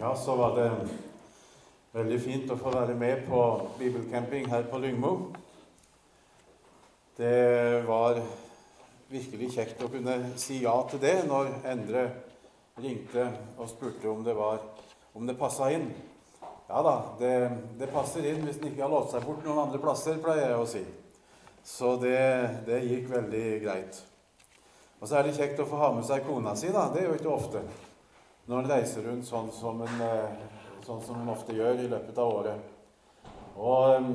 Ja, så var det veldig fint å få være med på bibelcamping her på Lyngmo. Det var virkelig kjekt å kunne si ja til det når Endre ringte og spurte om det, var, om det passa inn. Ja da, det, det passer inn hvis en ikke har låst seg bort noen andre plasser, pleier jeg å si. Så det, det gikk veldig greit. Og så er det kjekt å få ha med seg kona si, da. Det er jo ikke ofte når en reiser rundt sånn som en, eh, sånn som en ofte gjør i løpet av året. Og um,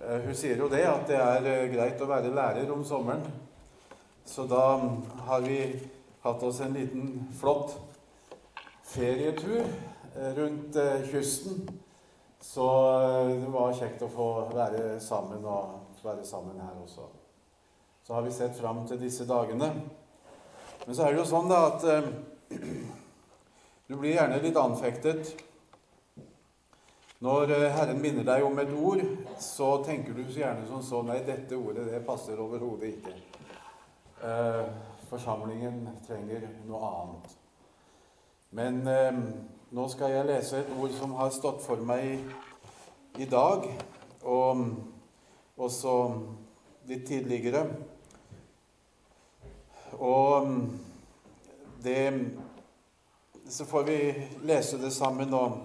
hun sier jo det, at det er greit å være lærer om sommeren. Så da har vi hatt oss en liten, flott ferietur rundt kysten. Så det var kjekt å få være sammen og være sammen her også. Så har vi sett fram til disse dagene. Men så er det jo sånn da at du blir gjerne litt anfektet. Når eh, Herren minner deg om et ord, så tenker du så gjerne som så Nei, dette ordet det passer overhodet ikke. Eh, forsamlingen trenger noe annet. Men eh, nå skal jeg lese et ord som har stått for meg i dag, og også litt tidligere. Og det så får vi lese det sammen, og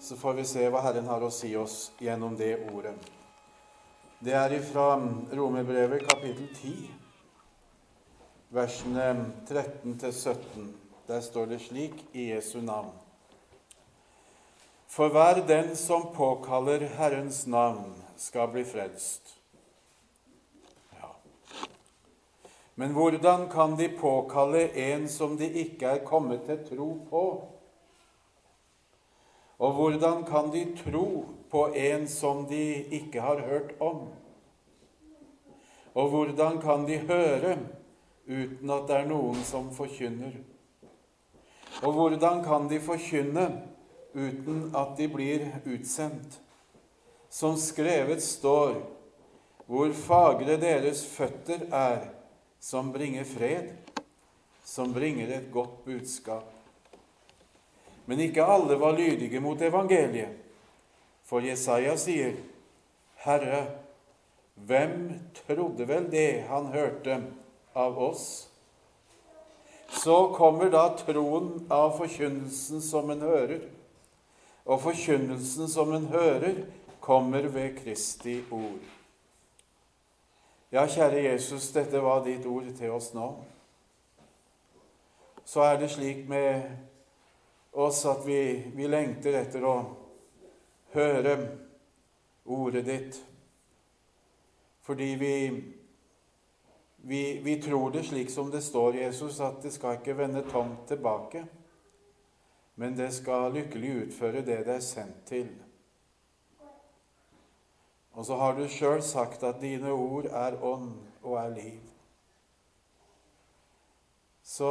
så får vi se hva Herren har å si oss gjennom det ordet. Det er ifra Romerbrevet kapittel 10, versene 13-17. Der står det slik i Jesu navn. For hver den som påkaller Herrens navn, skal bli frelst. Men hvordan kan de påkalle en som de ikke er kommet til tro på? Og hvordan kan de tro på en som de ikke har hørt om? Og hvordan kan de høre uten at det er noen som forkynner? Og hvordan kan de forkynne uten at de blir utsendt? Som skrevet står, hvor fagre deres føtter er, som bringer fred, som bringer et godt budskap. Men ikke alle var lydige mot evangeliet, for Jesaja sier, Herre, hvem trodde vel det han hørte av oss? Så kommer da troen av forkynnelsen som en hører, og forkynnelsen som en hører, kommer ved Kristi ord. Ja, kjære Jesus, dette var ditt ord til oss nå. Så er det slik med oss at vi, vi lengter etter å høre ordet ditt. Fordi vi, vi, vi tror det slik som det står, Jesus, at det skal ikke vende tomt tilbake, men det skal lykkelig utføre det det er sendt til. Og så har du sjøl sagt at dine ord er ånd og er liv. Så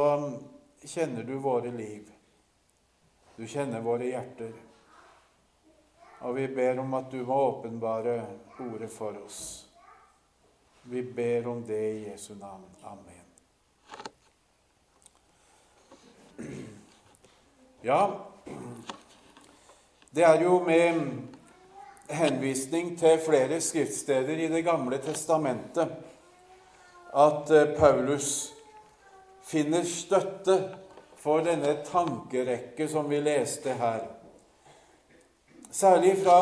kjenner du våre liv. Du kjenner våre hjerter. Og vi ber om at du må åpenbare ordet for oss. Vi ber om det i Jesu navn. Amen. Ja, det er jo med henvisning til flere skriftsteder i Det gamle testamentet at eh, Paulus finner støtte for denne tankerekke som vi leste her. Særlig fra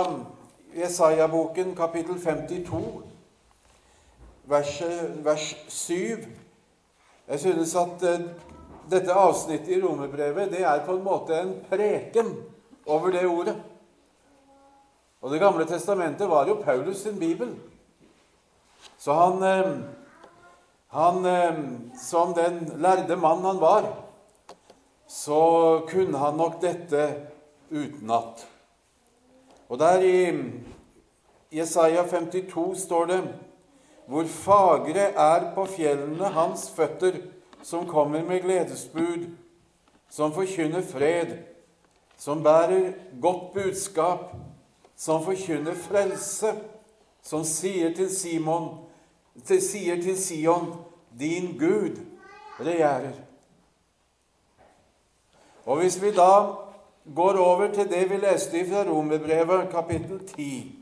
Jesaja-boken kapittel 52, vers, vers 7. Jeg synes at eh, dette avsnittet i romerbrevet det er på en måte en preken over det ordet. Og Det gamle testamentet var jo Paulus sin bibel. Så han, eh, han eh, Som den lærde mann han var, så kunne han nok dette utenat. Og der i Jesaja 52 står det hvor fagre er på fjellene hans føtter, som kommer med gledesbud, som forkynner fred, som bærer godt budskap, som forkynner frelse, som sier til Simon, til, sier til Sion, din Gud regjerer. Og hvis vi da går over til det vi leste fra Romerbrevet, kapittel 10,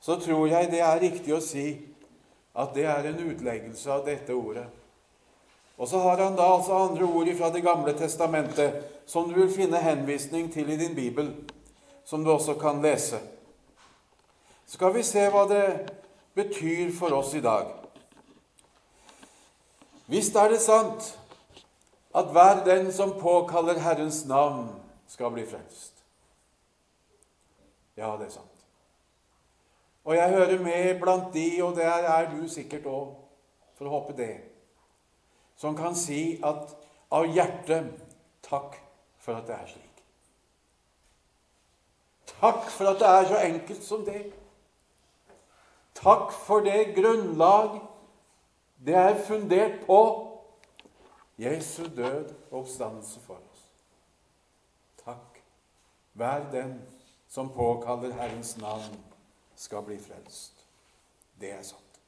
så tror jeg det er riktig å si at det er en utleggelse av dette ordet. Og så har han da altså andre ord fra Det gamle testamentet som du vil finne henvisning til i din bibel, som du også kan lese. Skal vi se hva det betyr for oss i dag. Visst er det sant at hver den som påkaller Herrens navn, skal bli frelst. Ja, det er sant. Og jeg hører med blant de, og der er du sikkert òg, for å håpe det, som kan si at av hjertet takk for at det er slik. Takk for at det er så enkelt som det. Takk for det grunnlag det er fundert på Jesu død og oppstandelse for oss. Takk. Vær den som påkaller Herrens navn, skal bli frelst. Det er sant.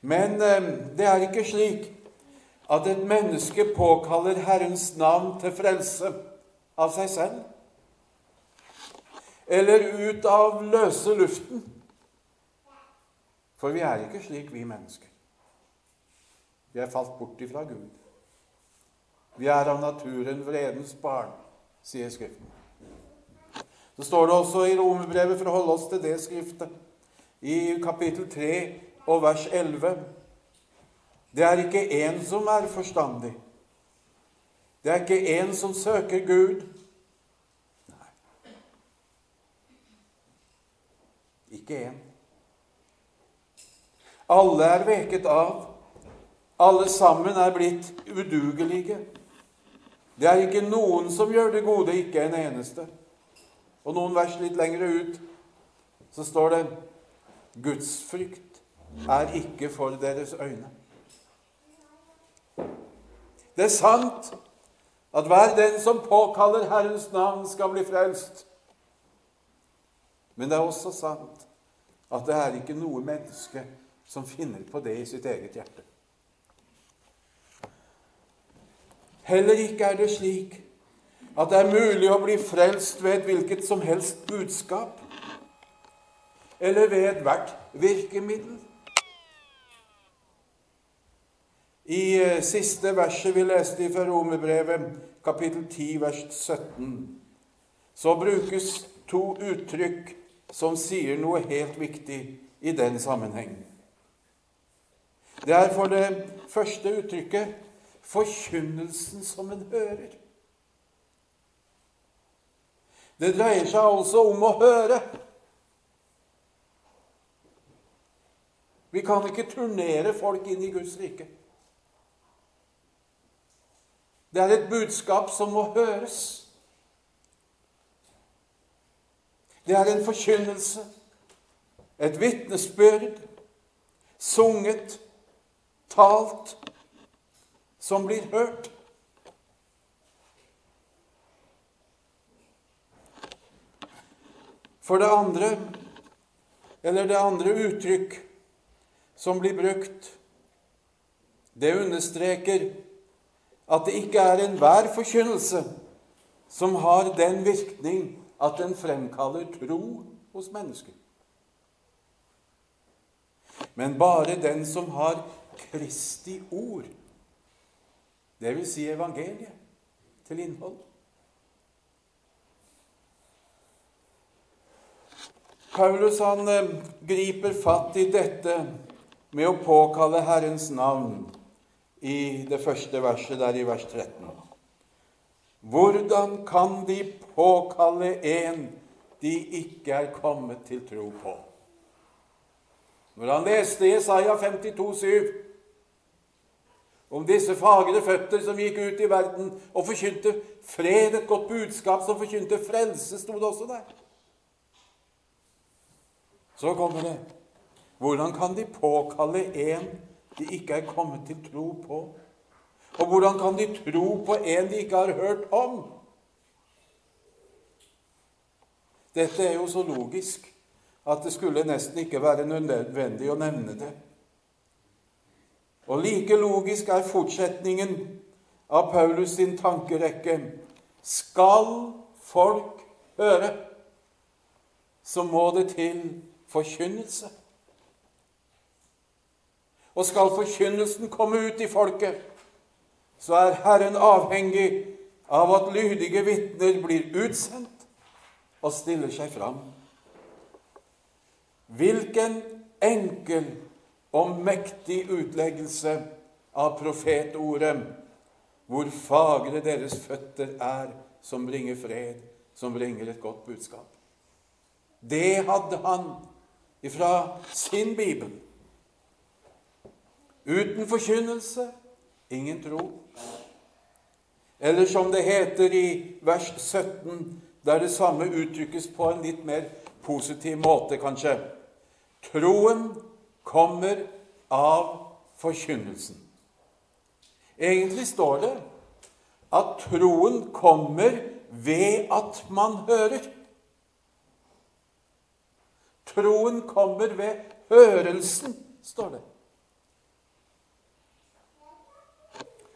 Men eh, det er ikke slik at et menneske påkaller Herrens navn til frelse av seg selv. Eller ut av løse luften. For vi er ikke slik, vi mennesker. Vi er falt bort ifra Gud. Vi er av naturen vredens barn, sier Skriften. Så står det også i Romerbrevet, for å holde oss til det skriftet, i kapittel 3 og vers 11 Det er ikke én som er forstandig. Det er ikke én som søker Gud. Ikke én. Alle er veket av. Alle sammen er blitt udugelige. Det er ikke noen som gjør det gode, ikke en eneste. Og noen vers litt lengre ut så står det Gudsfrykt er ikke for deres øyne. Det er sant at hver den som påkaller Herrens navn, skal bli frelst. Men det er også sant at det er ikke noe menneske som finner på det i sitt eget hjerte. Heller ikke er det slik at det er mulig å bli frelst ved et hvilket som helst budskap eller ved ethvert virkemiddel. I eh, siste verset vi leste fra Romerbrevet, kapittel 10, vers 17, så brukes to uttrykk som sier noe helt viktig i den sammenheng. Det er for det første uttrykket forkynnelsen som en hører. Det dreier seg altså om å høre. Vi kan ikke turnere folk inn i Guds rike. Det er et budskap som må høres. Det er en forkynnelse, et vitnesbyrd, sunget, talt, som blir hørt. For det andre, eller det andre uttrykk som blir brukt, det understreker at det ikke er enhver forkynnelse som har den virkning at den fremkaller tro hos mennesker. Men bare den som har Kristi ord vil si evangeliet til innhold. Paulus han eh, griper fatt i dette med å påkalle Herrens navn i det første verset der i vers 13. Hvordan kan de påkalle en de ikke er kommet til tro på? Når han leste Jesaja 52, 7, om disse fagre føtter som gikk ut i verden og forkynte fred, et godt budskap som forkynte frelse, sto det også der. Så kommer det Hvordan kan de påkalle en de ikke er kommet til tro på? Og hvordan kan de tro på en de ikke har hørt om? Dette er jo så logisk at det skulle nesten ikke være nødvendig å nevne det. Og like logisk er fortsetningen av Paulus sin tankerekke Skal folk høre, så må det til forkynnelse. Og skal forkynnelsen komme ut i folket, så er Herren avhengig av at lydige vitner blir utsendt og stiller seg fram. Hvilken enkel og mektig utleggelse av profetordet, hvor fagre deres føtter er, som bringer fred, som bringer et godt budskap. Det hadde han ifra sin bibel. Uten forkynnelse ingen tro. Eller som det heter i vers 17, der det samme uttrykkes på en litt mer positiv måte, kanskje. Troen kommer av forkynnelsen. Egentlig står det at troen kommer ved at man hører. Troen kommer ved hørelsen, står det.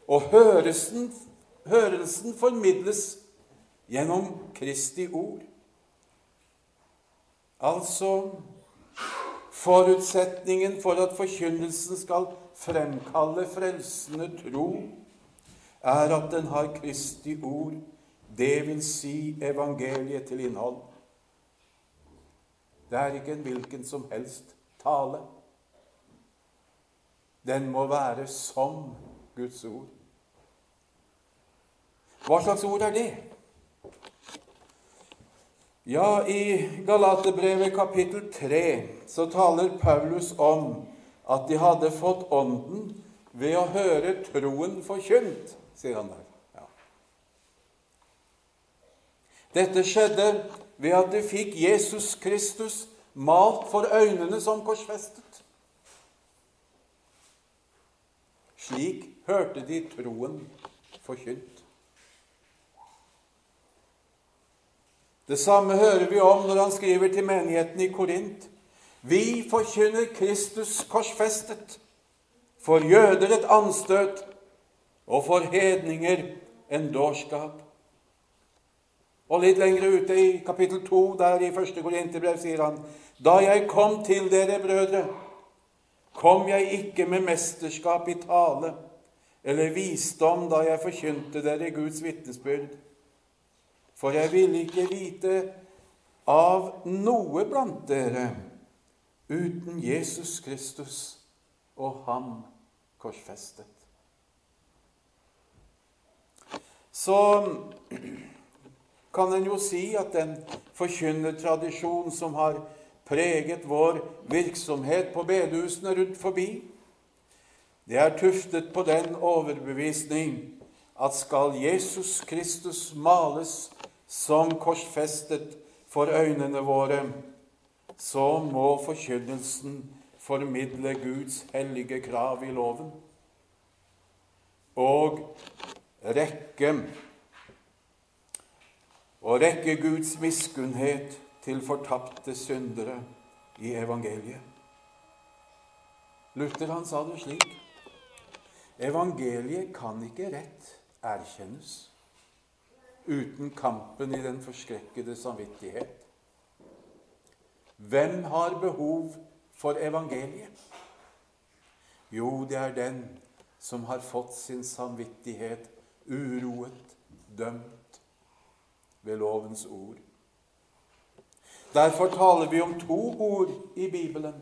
Og hørelsen, hørelsen formidles gjennom Kristi ord. Altså Forutsetningen for at forkynnelsen skal fremkalle frelsende tro, er at den har Kristi ord, vil si evangeliet til innhold. Det er ikke en hvilken som helst tale. Den må være som Guds ord. Hva slags ord er det? Ja, i Galaterbrevet kapittel 3 så taler Paulus om at de hadde fått Ånden ved å høre troen forkynt, sier han der. Ja. Dette skjedde ved at de fikk Jesus Kristus malt for øynene som korsfestet. Slik hørte de troen forkynt. Det samme hører vi om når han skriver til menigheten i Korint. Vi forkynner Kristus korsfestet, for jøder et anstøt og for hedninger en dårskap. Og litt lenger ute i kapittel 2, der i første Korinterbrev, sier han Da jeg kom til dere, brødre, kom jeg ikke med mesterskap i tale eller visdom da jeg forkynte dere Guds vitnesbyrd for jeg ville ikke vite av noe blant dere uten Jesus Kristus og ham korsfestet. Så kan en jo si at den forkynnertradisjonen som har preget vår virksomhet på bedehusene rundt forbi, det er tuftet på den overbevisning at skal Jesus Kristus males som korsfestet for øynene våre, så må forkynnelsen formidle Guds hellige krav i loven og rekke og rekke Guds miskunnhet til fortapte syndere i evangeliet. Luther han sa det slik Evangeliet kan ikke rett erkjennes uten kampen i den forskrekkede samvittighet. Hvem har behov for evangeliet? Jo, det er den som har fått sin samvittighet uroet, dømt ved lovens ord. Derfor taler vi om to ord i Bibelen.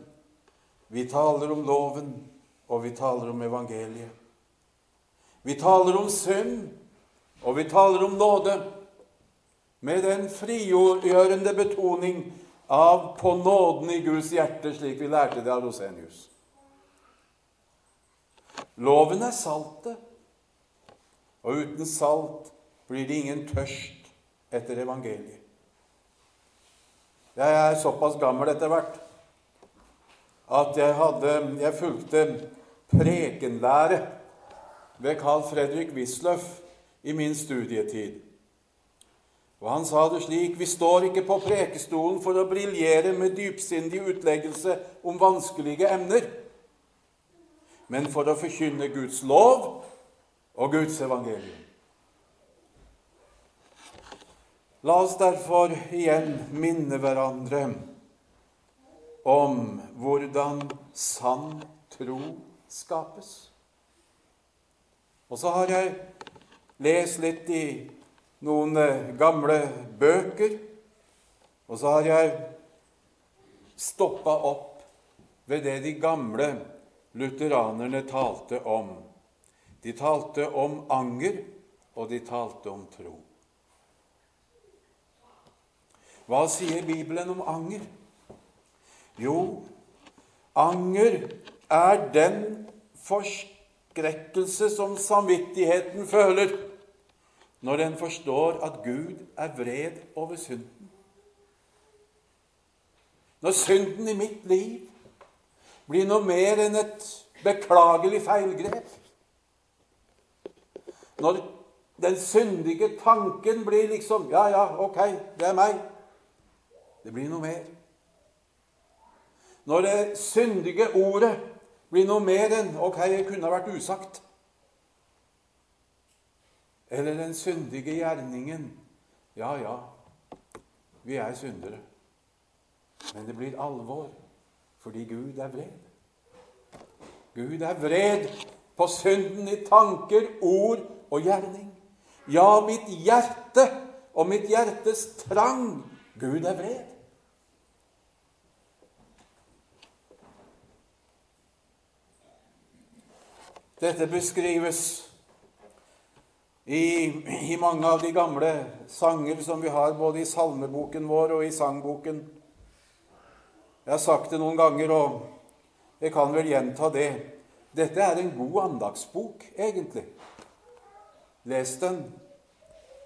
Vi taler om loven, og vi taler om evangeliet. Vi taler om synd, og vi taler om nåde med den frigjørende betoning av 'på nåden i Guds hjerte', slik vi lærte det av Rosenius. Loven er saltet, og uten salt blir det ingen tørst etter evangeliet. Jeg er såpass gammel etter hvert at jeg, hadde, jeg fulgte prekenlære ved Carl Fredrik Wisløff i min studietid. Og Han sa det slik.: Vi står ikke på prekestolen for å briljere med dypsindig utleggelse om vanskelige emner, men for å forkynne Guds lov og Guds evangelium. La oss derfor igjen minne hverandre om hvordan sann tro skapes. Og så har jeg lest litt i noen eh, gamle bøker, og så har jeg stoppa opp ved det de gamle lutheranerne talte om. De talte om anger, og de talte om tro. Hva sier Bibelen om anger? Jo, anger er den forskrekkelse som samvittigheten føler når en forstår at Gud er vred over synden. Når synden i mitt liv blir noe mer enn et beklagelig feilgrep. Når den syndige tanken blir liksom Ja, ja, ok, det er meg. Det blir noe mer. Når det syndige ordet blir noe mer enn Ok, jeg kunne ha vært usagt. Eller den syndige gjerningen Ja, ja, vi er syndere. Men det blir alvor fordi Gud er vred. Gud er vred på synden i tanker, ord og gjerning. Ja, mitt hjerte og mitt hjertes trang. Gud er vred. Dette beskrives i, i, mange av de gamle sanger som vi har både i salmeboken vår og i sangboken. Jeg har sagt det noen ganger, og jeg kan vel gjenta det. Dette er en god andagsbok, egentlig. Les den.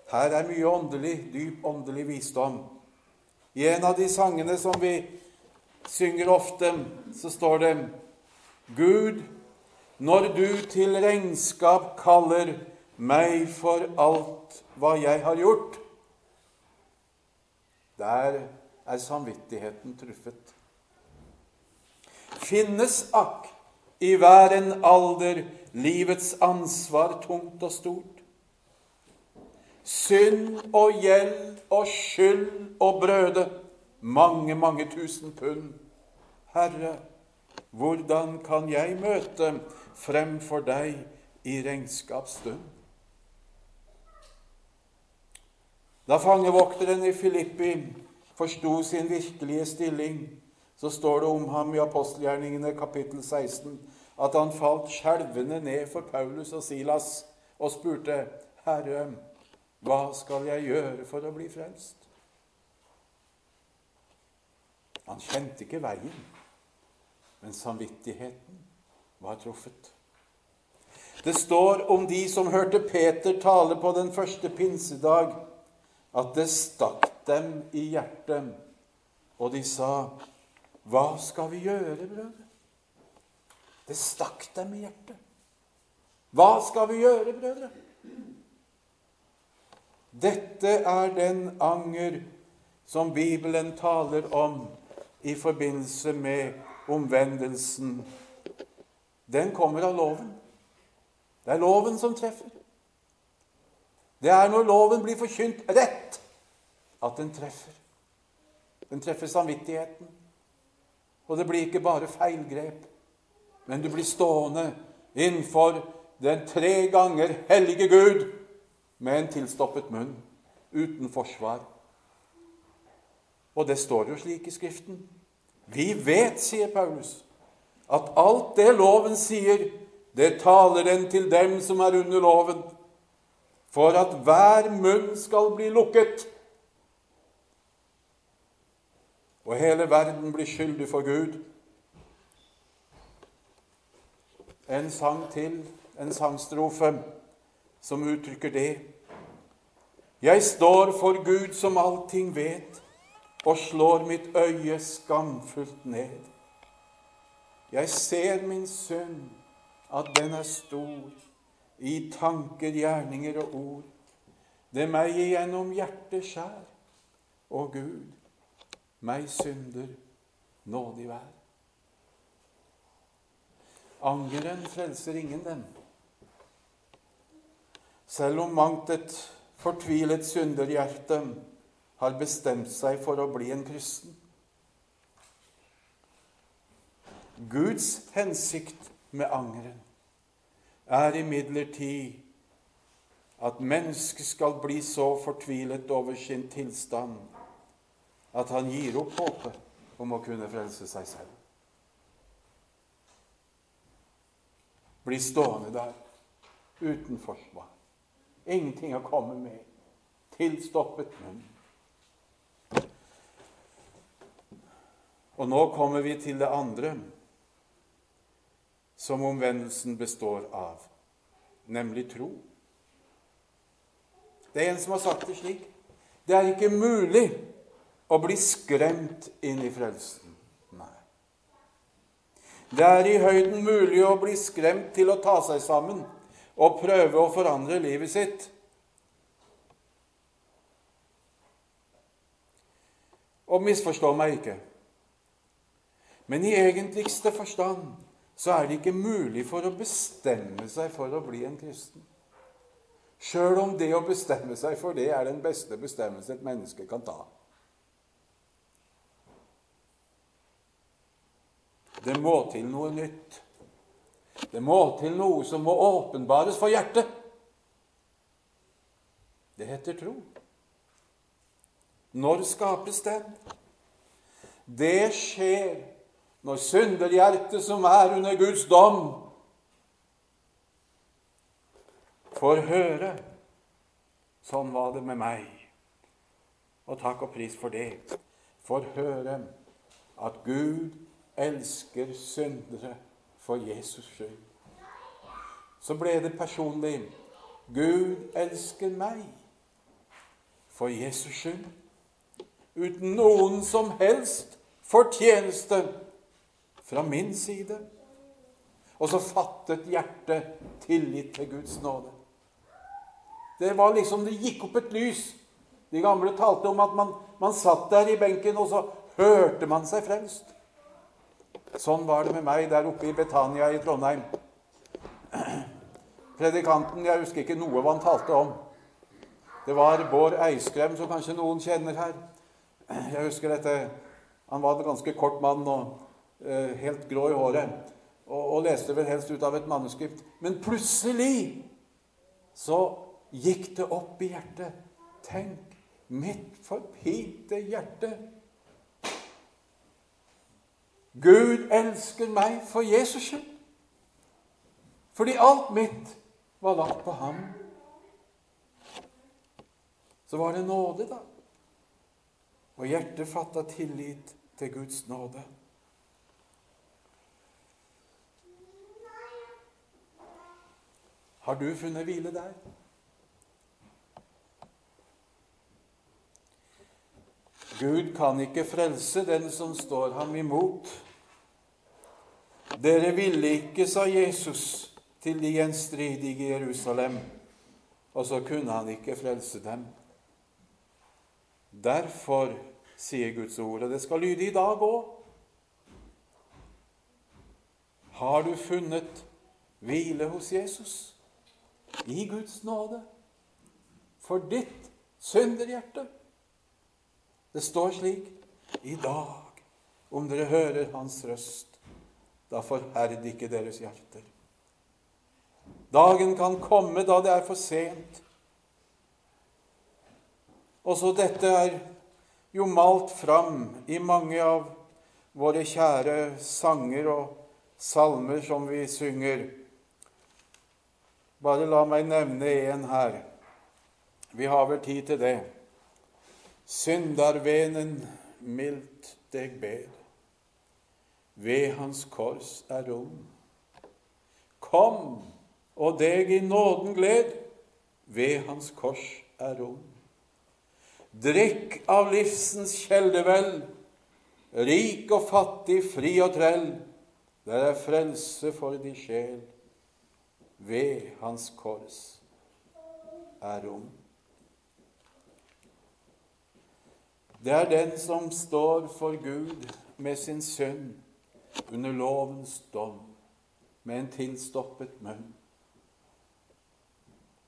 Her er mye åndelig, dyp åndelig visdom. I en av de sangene som vi synger ofte, så står det Gud når du til regnskap kaller meg for alt hva jeg har gjort. Der er samvittigheten truffet. Finnes akk i hver en alder livets ansvar tungt og stort? Synd og gjeld og skyld og brøde, mange, mange tusen pund. Herre, hvordan kan jeg møte fremfor deg i regnskapsstund. Da fangevokteren i Filippi forsto sin virkelige stilling, så står det om ham i apostelgjerningene kapittel 16 at han falt skjelvende ned for Paulus og Silas og spurte, 'Herre, hva skal jeg gjøre for å bli frelst?' Han kjente ikke veien, men samvittigheten var truffet. Det står om de som hørte Peter tale på den første pinsedag, at det stakk dem i hjertet, og de sa, 'Hva skal vi gjøre, brødre?' Det stakk dem i hjertet. Hva skal vi gjøre, brødre? Dette er den anger som Bibelen taler om i forbindelse med omvendelsen den kommer av loven. Det er loven som treffer. Det er når loven blir forkynt rett, at den treffer. Den treffer samvittigheten. Og det blir ikke bare feilgrep, men du blir stående innenfor den tre ganger hellige Gud med en tilstoppet munn, uten forsvar. Og det står jo slik i Skriften. Vi vet, sier Paulus, at alt det loven sier, det taler den til dem som er under loven, for at hver munn skal bli lukket, og hele verden blir skyldig for Gud. En sang til, en sangstrofe, som uttrykker det. Jeg står for Gud som allting vet, og slår mitt øye skamfullt ned. Jeg ser min synd, at den er stor, i tanker, gjerninger og ord. Det meg igjennom hjertet skjær. Å Gud, meg synder nådig vær. Angeren frelser ingen den. Selv om mangt et fortvilet synderhjerte har bestemt seg for å bli en kristen. Guds hensikt med angeren er imidlertid at mennesket skal bli så fortvilet over sin tilstand at han gir opp håpet om å kunne frelse seg selv. Bli stående der uten forsvar. Ingenting å komme med. Tilstoppet munn. Og nå kommer vi til det andre som omvendelsen består av, nemlig tro. Det er en som har sagt det slik Det er ikke mulig å bli skremt inn i frelsen. Nei. Det er i høyden mulig å bli skremt til å ta seg sammen og prøve å forandre livet sitt. Og misforstå meg ikke. Men i egentligste forstand så er det ikke mulig for å bestemme seg for å bli en kristen. Sjøl om det å bestemme seg for det er den beste bestemmelse et menneske kan ta. Det må til noe nytt. Det må til noe som må åpenbares for hjertet. Det heter tro. Når skapes den? Det skjer når synderhjertet som er under Guds dom, får høre. Sånn var det med meg. Og takk og pris for det. Får høre at Gud elsker syndere for Jesus skyld. Så ble det personlig. Gud elsker meg for Jesus skyld. Uten noen som helst fortjeneste fra min side. Og så fattet hjertet tillit til Guds nåde. Det var liksom Det gikk opp et lys. De gamle talte om at man, man satt der i benken, og så hørte man seg frelst. Sånn var det med meg der oppe i Betania i Trondheim. Predikanten Jeg husker ikke noe hva han talte om. Det var Bård Eiskrem, som kanskje noen kjenner her. Jeg husker dette. Han var en ganske kort mann og helt grå i håret. Og, og leste vel helst ut av et manuskript. Men plutselig så gikk det opp i hjertet. Tenk, mitt forpinte hjerte. Gud elsker meg for Jesus skyld. Fordi alt mitt var lagt på ham. Så var det nåde, da. Og hjertet fatta tillit til Guds nåde. Har du funnet hvile der? Gud kan ikke frelse den som står ham imot. Dere ville ikke, sa Jesus til de gjenstridige i Jerusalem, og så kunne han ikke frelse dem. Derfor, sier Guds ord, og det skal lyde i dag òg. Har du funnet hvile hos Jesus? I Guds nåde? For ditt synderhjerte? Det står slik I dag, om dere hører Hans røst, da forherd ikke deres hjerter. Dagen kan komme da det er for sent. Også dette er jo malt fram i mange av våre kjære sanger og salmer som vi synger. Bare la meg nevne en her. Vi har vel tid til det. Syndarvenen mildt deg ber, ved hans kors er rom. Kom og deg i nåden gled, ved hans kors er rom. Drikk av livsens kjeldevell, rik og fattig, fri og trell. Der er frelse for di sjel, ved hans kors er rom. Det er den som står for Gud med sin synd under lovens dom, med en tilstoppet munn,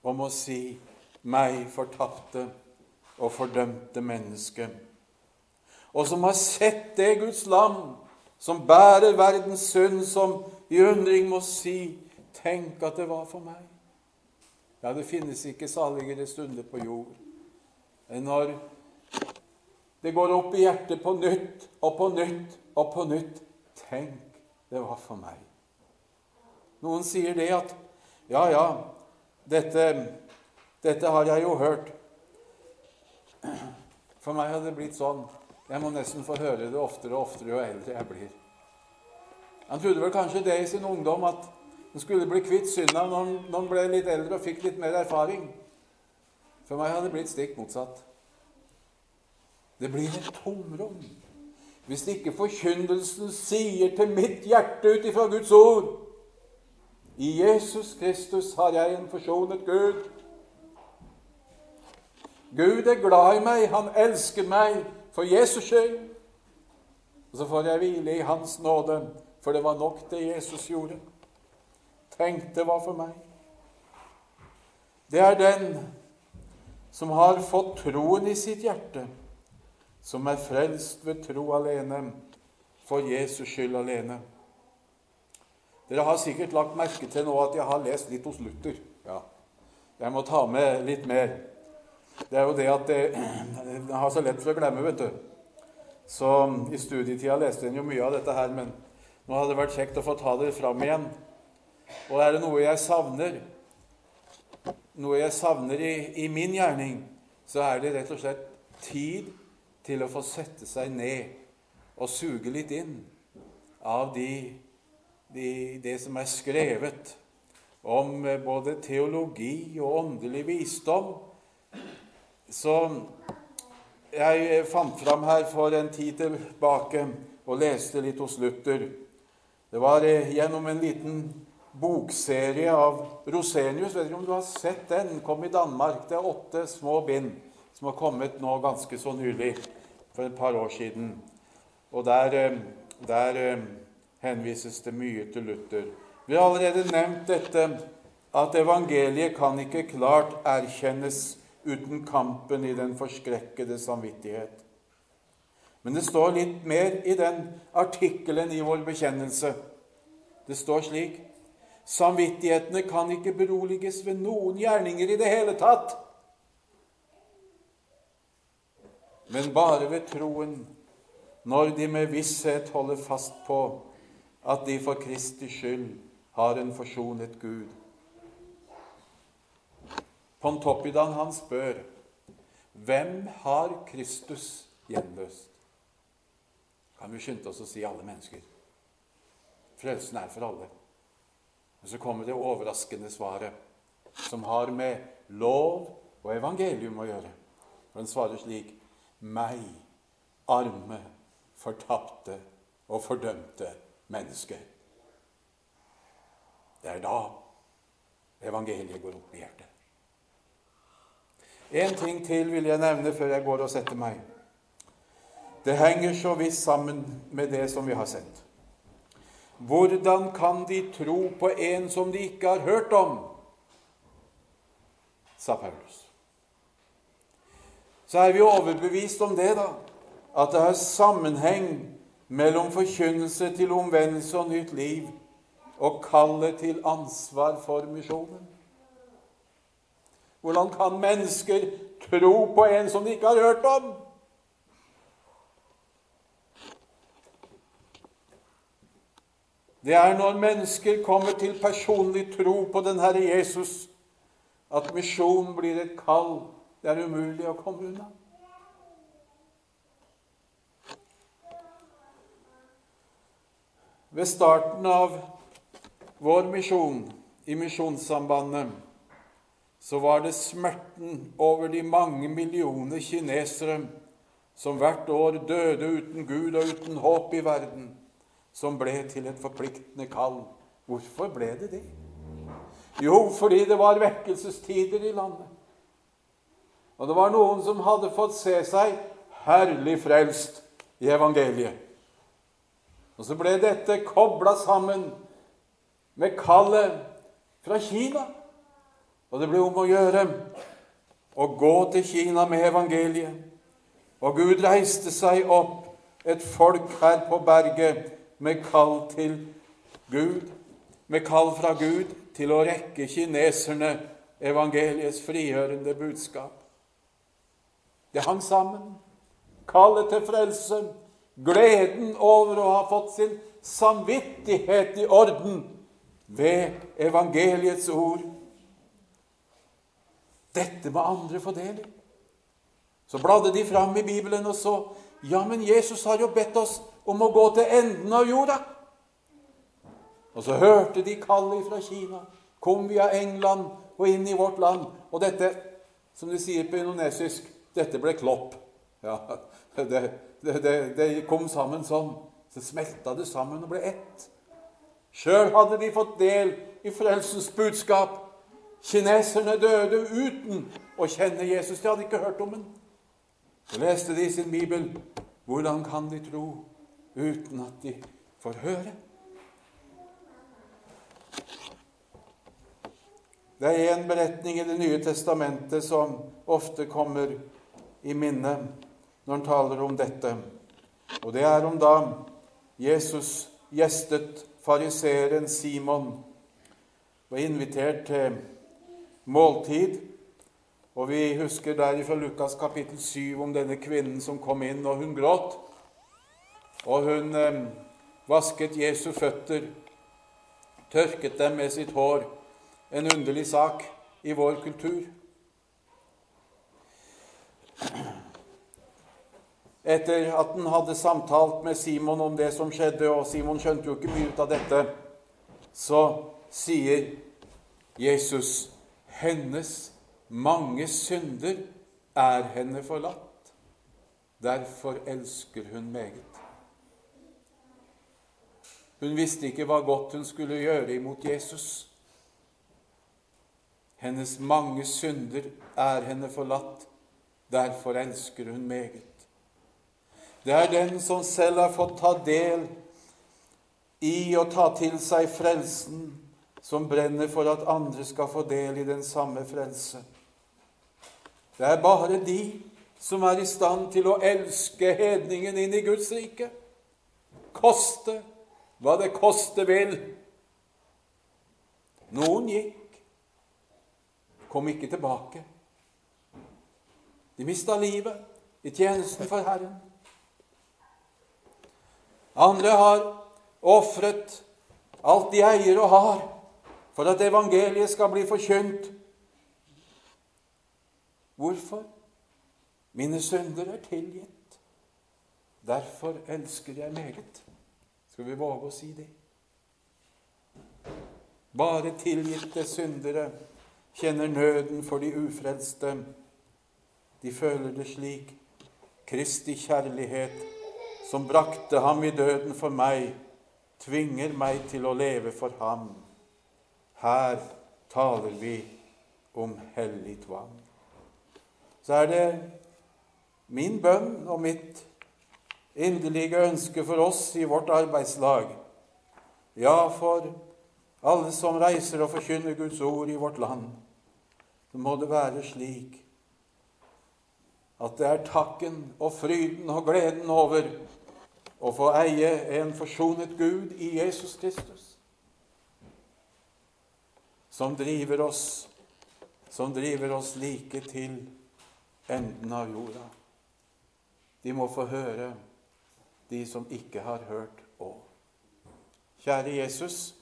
og må si, meg fortapte, og fordømte menneske, og som har sett det Guds lam som bærer verdens synd, som i undring må si Tenk at det var for meg. Ja, det finnes ikke saligere stunder på jord enn når det går opp i hjertet på nytt og på nytt og på nytt. Tenk, det var for meg. Noen sier det at Ja, ja, dette, dette har jeg jo hørt. For meg har det blitt sånn. Jeg må nesten få høre det oftere og oftere jo eldre jeg blir. Han trodde vel kanskje det i sin ungdom, at han skulle bli kvitt synda når han ble litt eldre og fikk litt mer erfaring. For meg hadde det blitt stikk motsatt. Det blir et tomrom hvis ikke forkynnelsen sier til mitt hjerte ut ifra Guds ord I Jesus Kristus har jeg en forsonet Gud. Gud er glad i meg, han elsker meg for Jesus skyld. Og så får jeg hvile i Hans nåde, for det var nok det Jesus gjorde. Tenk, det var for meg. Det er den som har fått troen i sitt hjerte, som er frelst ved tro alene, for Jesus skyld alene. Dere har sikkert lagt merke til nå at jeg har lest litt hos Luther. Ja, jeg må ta med litt mer. Det er jo det at jeg har så lett for å glemme, vet du. Så i studietida leste en jo mye av dette her, men nå hadde det vært kjekt å få ta det fram igjen. Og er det noe jeg savner, noe jeg savner i, i, min gjerning, så er det rett og slett tid til å få sette seg ned og suge litt inn av de, de, det som er skrevet om både teologi og åndelig visdom. Så jeg fant fram her for en tid tilbake og leste litt hos Luther. Det var gjennom en liten bokserie av Rosenius. Vet ikke om du har sett den? Den kom i Danmark. Det er åtte små bind som har kommet nå ganske så nylig, for et par år siden. Og der, eh, der eh, henvises det mye til Luther. Vi har allerede nevnt dette at evangeliet kan ikke klart erkjennes uten kampen i den forskrekkede samvittighet. Men det står litt mer i den artikkelen i vår bekjennelse. Det står slik Samvittighetene kan ikke beroliges ved noen gjerninger i det hele tatt, men bare ved troen, når de med visshet holder fast på at de for Kristi skyld har en forsonet Gud. Pontoppidan han spør hvem har Kristus gjenløst? Kan vi skynde oss å si alle mennesker. Frelsen er for alle. Men så kommer det overraskende svaret, som har med lov og evangelium å gjøre. Og den svarer slik Meg, arme, fortapte og fordømte menneske. Det er da evangeliet går opp i hjertet. En ting til vil jeg nevne før jeg går og setter meg. Det henger så visst sammen med det som vi har sett. Hvordan kan de tro på en som de ikke har hørt om? sa Paulus. Så er vi overbevist om det, da. At det er sammenheng mellom forkynnelse til omvendelse og nytt liv og kallet til ansvar for misjonen. Hvordan kan mennesker tro på en som de ikke har hørt om? Det er når mennesker kommer til personlig tro på den Herre Jesus, at misjon blir et kall det er umulig å komme unna. Ved starten av vår misjon i Misjonssambandet så var det smerten over de mange millioner kinesere som hvert år døde uten Gud og uten håp i verden som ble til et forpliktende kall. Hvorfor ble det det? Jo, fordi det var vekkelsestider i landet. Og det var noen som hadde fått se seg herlig frelst i evangeliet. Og så ble dette kobla sammen med kallet fra Kina. Og det ble om å gjøre å gå til Kina med evangeliet. Og Gud reiste seg opp, et folk her på berget, med kall til Gud, med kall fra Gud til å rekke kineserne evangeliets frigjørende budskap. Det hang sammen. Kallet til frelse, gleden over å ha fått sin samvittighet i orden ved evangeliets ord. Dette må andre få del i. Så bladde de fram i Bibelen og så ja, men Jesus har jo bedt oss om å gå til enden av jorda. Og så hørte de kallet fra Kina. Kom via England og inn i vårt land. Og dette, som de sier på indonesisk, dette ble klopp. Ja, det, det, det, det kom sammen sånn. Så smelta det sammen og ble ett. Sjøl hadde de fått del i frelsens budskap. Kineserne døde uten å kjenne Jesus. De hadde ikke hørt om ham. Så leste de i sin bibel. Hvordan kan de tro uten at de får høre? Det er en beretning i Det nye testamentet som ofte kommer i minne når han taler om dette. Og det er om da Jesus gjestet fariseeren Simon og invitert til måltid. Og vi husker der fra Lukas kapittel 7 om denne kvinnen som kom inn, og hun gråt. Og hun eh, vasket Jesu føtter, tørket dem med sitt hår. En underlig sak i vår kultur. Etter at han hadde samtalt med Simon om det som skjedde, og Simon skjønte jo ikke mye ut av dette, så sier Jesus hennes mange synder er henne forlatt. Derfor elsker hun meget. Hun visste ikke hva godt hun skulle gjøre imot Jesus. Hennes mange synder er henne forlatt. Derfor elsker hun meget. Det er den som selv har fått ta del i å ta til seg frelsen som brenner for at andre skal få del i den samme frelse. Det er bare de som er i stand til å elske hedningen inn i Guds rike. Koste hva det koste vil. Noen gikk, kom ikke tilbake. De mista livet i tjenesten for Herren. Andre har ofret alt de eier og har, for at evangeliet skal bli forkynt. Hvorfor? Mine synder er tilgitt. Derfor elsker jeg meget. Skal vi våge å si det? Bare tilgitte syndere kjenner nøden for de ufrelste. De føler det slik. Kristi kjærlighet, som brakte ham i døden for meg, tvinger meg til å leve for ham. Her taler vi om hellig tvang. Så er det min bønn og mitt inderlige ønske for oss i vårt arbeidslag, ja, for alle som reiser og forkynner Guds ord i vårt land, så må det være slik at det er takken og fryden og gleden over å få eie en forsonet Gud i Jesus Kristus som driver oss, som driver oss like til enden av jorda. De må få høre, de som ikke har hørt òg. Kjære Jesus,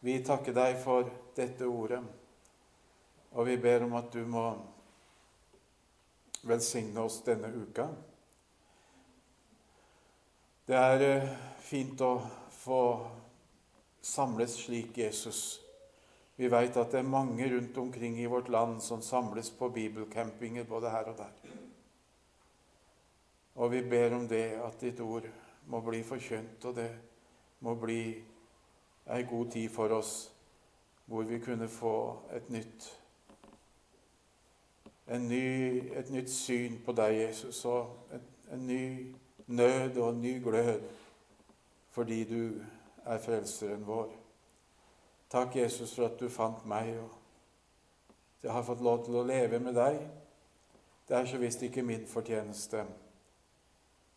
vi takker deg for dette ordet, og vi ber om at du må velsigne oss denne uka. Det er eh, fint å få samles slik, Jesus, vi veit at det er mange rundt omkring i vårt land som samles på bibelcampinger både her og der. Og vi ber om det, at ditt ord må bli forkynt, og det må bli ei god tid for oss hvor vi kunne få et nytt ny, et nytt syn på deg, Jesus, og en, en ny nød og en ny glød fordi du er frelseren vår. Takk, Jesus, for at du fant meg, og jeg har fått lov til å leve med deg Det er så visst ikke min fortjeneste,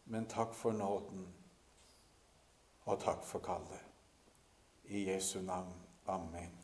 men takk for nåden, og takk for kallet. I Jesu navn. Amen.